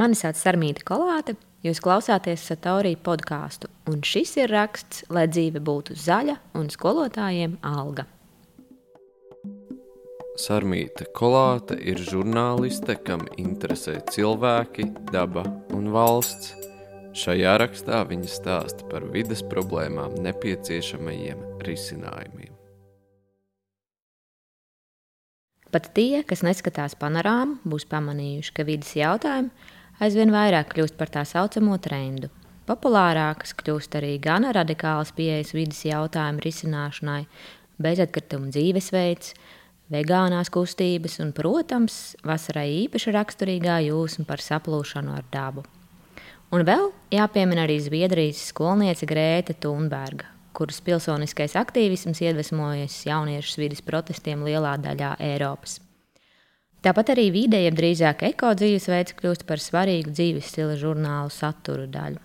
Mani sauc Sarmīta Kolāte, jūs klausāties Satorī podkāstu, un šis ir raksts, lai dzīve būtu zaļa un skolotājiem alga. Sarmīta Kolāte ir žurnāliste, kam interesē cilvēki, daba un valsts. Šajā rakstā viņa stāsta par vidas problēmām nepieciešamajiem risinājumiem. Pat tie, kas neskatās panorāmu, būs pamanījuši, ka vidas jautājumi aizvien vairāk kļūst par tā saucamo trendu. Populārākas kļūst arī gan radikālas pieejas vidas jautājumu risināšanai, bezatkritumu dzīvesveids, vegānās kustības un, protams, vasarai īpaši raksturīgā jūsma par saplūšanu ar dabu. Un vēl jāpiemina arī Zviedrijas skolniece Grēta Thunberga, kuras pilsoniskais aktīvisms iedvesmojas jauniešu vidas protestiem lielā daļā Eiropas. Tāpat arī vide, jeb drīzāk eko dzīvesveids, kļūst par svarīgu dzīves stila žurnālu saturu daļu.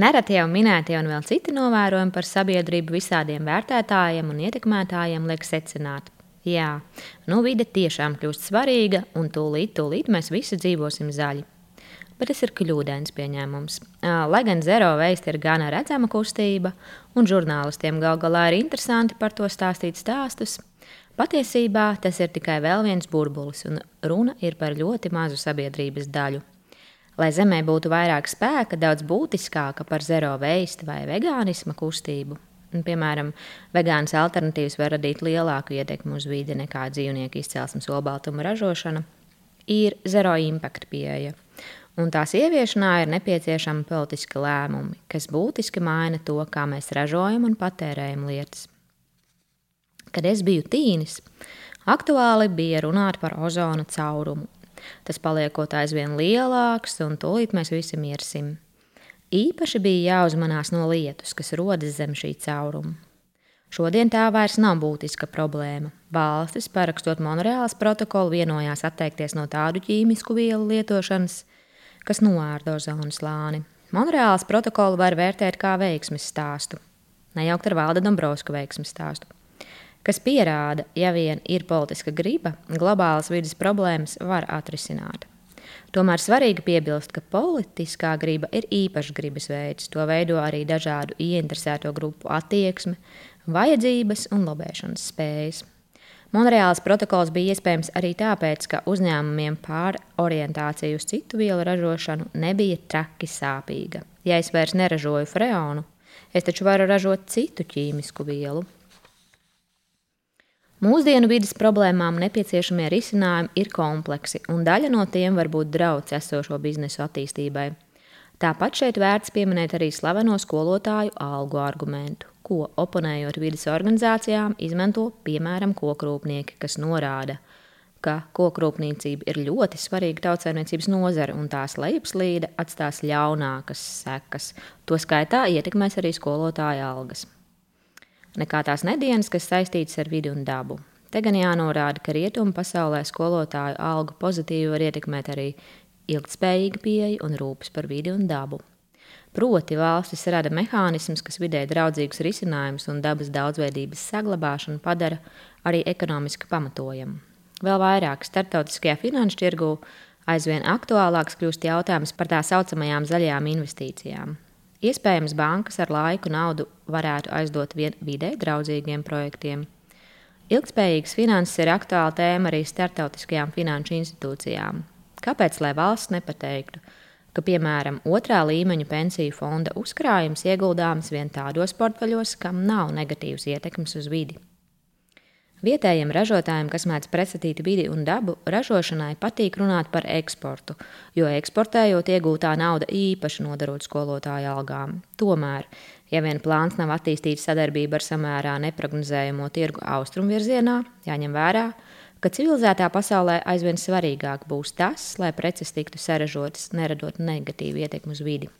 Nereti jau minētie un vēl citi novērojumi par sabiedrību visādiem vērtētājiem un ietekmētājiem liek secināt, jā, nu vide tiešām kļūst svarīga, un tūlīt, tūlīt mēs visi dzīvosim zaļi. Bet tas ir kļūdains pieņēmums. Lai gan zero veist ir gana redzama kustība, un žurnālistiem gal galā ir interesanti par to stāstīt stāstus, Patiesībā tas ir tikai vēl viens burbulis, un runa ir par ļoti mazu sabiedrības daļu. Lai zemē būtu vairāk spēka, daudz būtiskāka par zero veistu vai vegānisma kustību. Un, piemēram, vegānas alternatīvas var radīt lielāku ietekmi uz vidi nekā dzīvnieku izcelsmes olbaltuma ražošana. Ir zero impact pieeja, un tās ieviešanā ir nepieciešami politiski lēmumi, kas būtiski maina to, kā mēs ražojam un patērējam lietas. Kad es biju tīnis, aktuāli bija runāt par ozona caurumu. Tas paliekot aizvien lielāks, un tūlīt mēs visi mirsim. Īpaši bija jāuzmanās no lietus, kas rodas zem šī cauruma. Šodien tā vairs nav būtiska problēma. Valstis, parakstot Monreāls protokolu, vienojās atteikties no tādu ķīmisku vielu lietošanas, kas noārda ozonu slāni. Monreāls protokolu var vērtēt kā veiksmes stāstu, nejaukt ar Valda Dombrovska veiksmes stāstu kas pierāda, ja vien ir politiska griba, globālas vidas problēmas var atrisināt. Tomēr svarīgi piebilst, ka politiskā griba ir īpašs gribas veids. To veido arī dažādu ieinteresēto grupu attieksme, vajadzības un lobēšanas spējas. Monreāls protokols bija iespējams arī tāpēc, ka uzņēmumiem pārorientācija uz citu vielu ražošanu nebija traki sāpīga. Ja es vairs neražoju freonu, es taču varu ražot citu ķīmisku vielu, Mūsdienu vidas problēmām nepieciešamie risinājumi ir kompleksi, un daļa no tiem var būt draudz esošo biznesu attīstībai. Tāpat šeit vērts pieminēt arī slaveno skolotāju algu argumentu, ko oponējot vidas organizācijām, izmanto piemēram kokrūpnieki, kas norāda, ka kokrūpniecība ir ļoti svarīga tautsēmniecības nozare, un tās lejupslīde atstās ļaunākas sekas. To skaitā ietekmēs arī skolotāja algas nekā tās nedēļas, kas saistītas ar vidi un dabu. Te gan jānorāda, ka rietumu pasaulē skolotāju algu pozitīvi var ietekmēt arī ilgspējīga pieeja un rūpes par vidi un dabu. Proti, valstis rada mehānismus, kas vidē draudzīgus risinājumus un dabas daudzveidības saglabāšanu padara arī ekonomiski pamatojamu. Vēl vairāk starptautiskajā finanšu tirgū aizvien aktuālāks kļūst jautājums par tā saucamajām zaļajām investīcijām. Iespējams, bankas ar laiku naudu varētu aizdot vidē draudzīgiem projektiem. Ilgspējīgas finanses ir aktuāla tēma arī starptautiskajām finanšu institūcijām. Kāpēc lai valsts nepateiktu, ka, piemēram, otrā līmeņa pensiju fonda uzkrājums ieguldāms vien tādos portfeļos, kam nav negatīvas ietekmes uz vidi? Vietējiem ražotājiem, kas mēdz pretstatīt vidi un dabu, ražošanai patīk runāt par eksportu, jo eksportējot iegūtā nauda īpaši nodarot skolotāju algām. Tomēr, ja vien plāns nav attīstīt sadarbību ar samērā neprognozējamo tirgu austrumu virzienā, jāņem vērā, ka civilizētā pasaulē aizvien svarīgāk būs tas, lai preces tiktu saražotas, neradot negatīvu ietekmi uz vidi.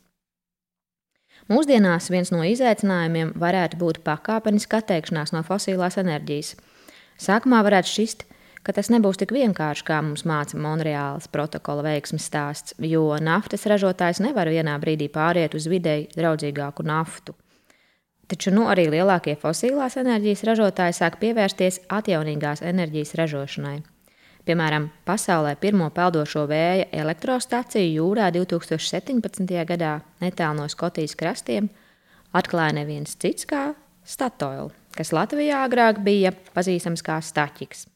Mūsdienās viens no izaicinājumiem varētu būt pakāpeniska atteikšanās no fosilās enerģijas. Sākumā varētu šķist, ka tas nebūs tik vienkārši, kā mums māca Monreāls protokola veiksmes stāsts, jo naftas ražotājs nevar vienā brīdī pāriet uz vidēji draudzīgāku naftu. Taču nu, arī lielākie fosilās enerģijas ražotāji sāk pievērsties atjaunīgās enerģijas ražošanai. Piemēram, pasaulē pirmo peldošo vēja elektrostaciju jūrā 2017. gadā netālu no Skotijas krastiem atklāja neviens cits kā Statoil, kas Latvijā agrāk bija pazīstams kā Staķiks.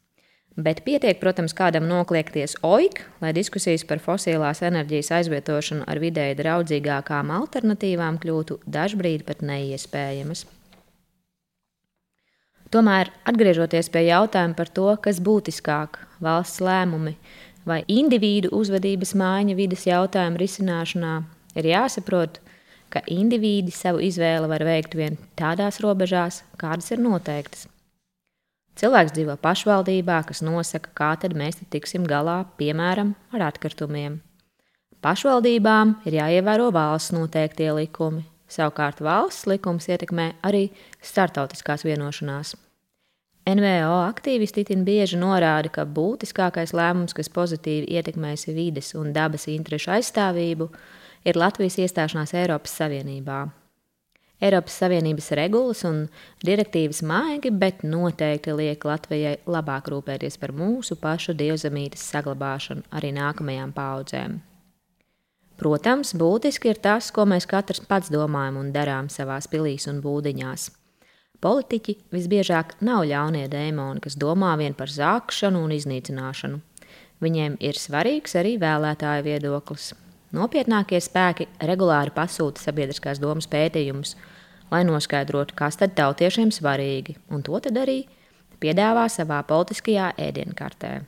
Bet pietiek, protams, kādam nokliekties oik, lai diskusijas par fosilās enerģijas aizvietošanu ar vidēji draudzīgākām alternatīvām kļūtu dažbrīd pat neiespējamas. Tomēr, atgriežoties pie jautājuma par to, kas būtiskāk - valsts lēmumi vai individu uzvedības maiņa vidas jautājumu risināšanā, ir jāsaprot, ka indivīdi savu izvēli var veikt vien tādās robežās, kādas ir noteiktas. Cilvēks dzīvo pašvaldībā, kas nosaka, kā tad mēs tiksim galā, piemēram, ar atkritumiem. Pašvaldībām ir jāievēro valsts noteiktie likumi, savukārt valsts likums ietekmē arī startautiskās vienošanās. NVO aktīvisti itin bieži norāda, ka būtiskākais lēmums, kas pozitīvi ietekmēs vides un dabas interešu aizstāvību, ir Latvijas iestāšanās Eiropas Savienībā. Eiropas Savienības regulas un direktīvas maigi, bet noteikti liek Latvijai labāk rūpēties par mūsu pašu dievzemītes saglabāšanu arī nākamajām paudzēm. Protams, būtiski ir tas, ko mēs katrs pats domājam un darām savās pilīs un būdiņās. Politiķi visbiežāk nav ļaunie dēmoni, kas domā vien par zākšanu un iznīcināšanu. Viņiem ir svarīgs arī vēlētāju viedoklis, Nopietnākie spēki regulāri pasūta sabiedriskās domas pētījumus, lai noskaidrotu, kas tad tautiešiem svarīgi, un to tad arī piedāvā savā politiskajā ēdienkartē.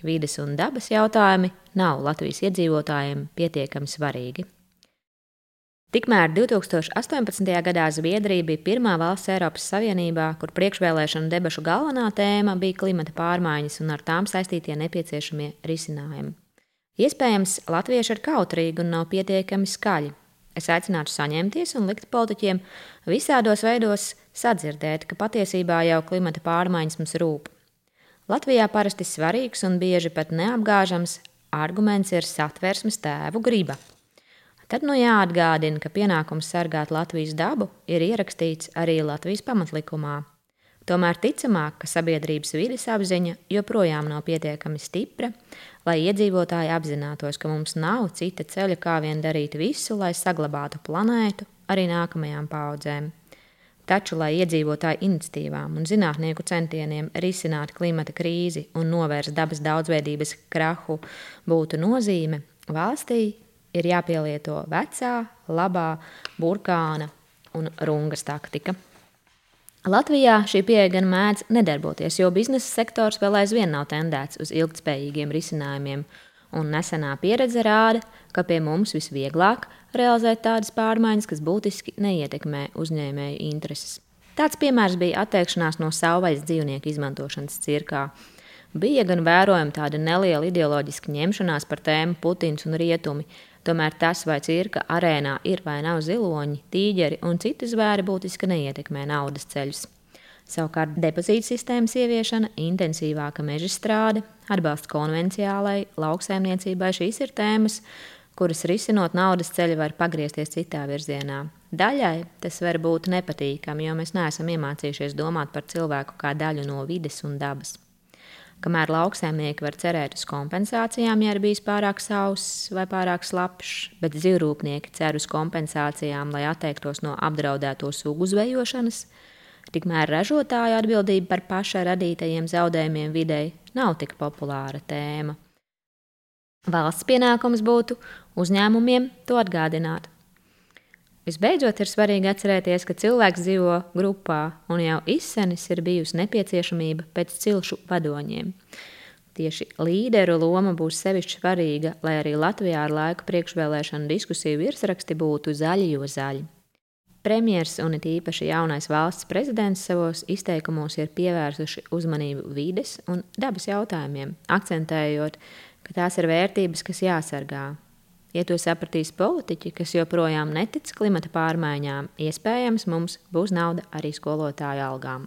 Vides un dabas jautājumi nav Latvijas iedzīvotājiem pietiekami svarīgi. Tikmēr 2018. gadā Zviedrija bija pirmā valsts Eiropas Savienībā, kur priekšvēlēšana debašu galvenā tēma bija klimata pārmaiņas un ar tām saistītie nepieciešamie risinājumi. Iespējams, latvieši ir kautrīgi un nav pietiekami skaļi. Es aicinātu saņemties un likt politiķiem visādos veidos sadzirdēt, ka patiesībā jau klimata pārmaiņas mums rūp. Latvijā parasti svarīgs un bieži pat neapgāžams arguments ir satversmes tēvu griba. Tad nu jāatgādina, ka pienākums sargāt Latvijas dabu ir ierakstīts arī Latvijas pamatlikumā. Tomēr ticamāk, ka sabiedrības vides apziņa joprojām nav pietiekami stipra, lai iedzīvotāji apzinātos, ka mums nav cita ceļa, kā vien darīt visu, lai saglabātu planētu arī nākamajām paudzēm. Taču, lai iedzīvotāju iniciatīvām un zinātnieku centieniem risināt klimata krīzi un novērst dabas daudzveidības krahu būtu nozīme, valstī ir jāpielieto vecā, labā burkāna un rungas taktika. Latvijā šī pieeja gan mēdz nedarboties, jo biznesa sektors vēl aizvien nav tendēts uz ilgspējīgiem risinājumiem, un nesenā pieredze rāda, ka pie mums visvieglāk realizēt tādas pārmaiņas, kas būtiski neietekmē uzņēmēju intereses. Tāds piemērs bija atteikšanās no savvaļas dzīvnieku izmantošanas cirkā. Bija gan vērojama tāda neliela ideoloģiska ņemšanās par tēmu Putins un Rietumi, Tomēr tas, vai cirka arēnā ir vai nav ziloņi, tīģeri un citi zvēri, būtiski neietekmē naudas ceļus. Savukārt depozīta sistēmas ieviešana, intensīvāka meža strāde, atbalsts konvenciālai lauksaimniecībai šīs ir tēmas, kuras risinot naudas ceļu var pagriezties citā virzienā. Daļai tas var būt nepatīkami, jo mēs neesam iemācījušies domāt par cilvēku kā daļu no vides un dabas. Kamēr lauksaimnieki var cerēt uz kompensācijām, ja ir bijis pārāk sauss vai pārāk slapjš, bet zivrūpnieki cer uz kompensācijām, lai atteiktos no apdraudēto sugu zvejošanas, tikmēr ražotāju atbildība par paša radītajiem zaudējumiem videi nav tik populāra tēma. Valsts pienākums būtu uzņēmumiem to atgādināt. Visbeidzot, ir svarīgi atcerēties, ka cilvēks dzīvo grupā, un jau izsenis ir bijusi nepieciešamība pēc cilšu vadoņiem. Tieši līderu loma būs sevišķi svarīga, lai arī Latvijā ar laiku priekšvēlēšanu diskusiju virsraksti būtu zaļi, jo zaļi. Premjers un it īpaši jaunais valsts prezidents savos izteikumos ir pievērsuši uzmanību vides un dabas jautājumiem, akcentējot, ka tās ir vērtības, kas jāsargā, Ja to sapratīs politiķi, kas joprojām netic klimata pārmaiņām, iespējams, mums būs nauda arī skolotāju algām.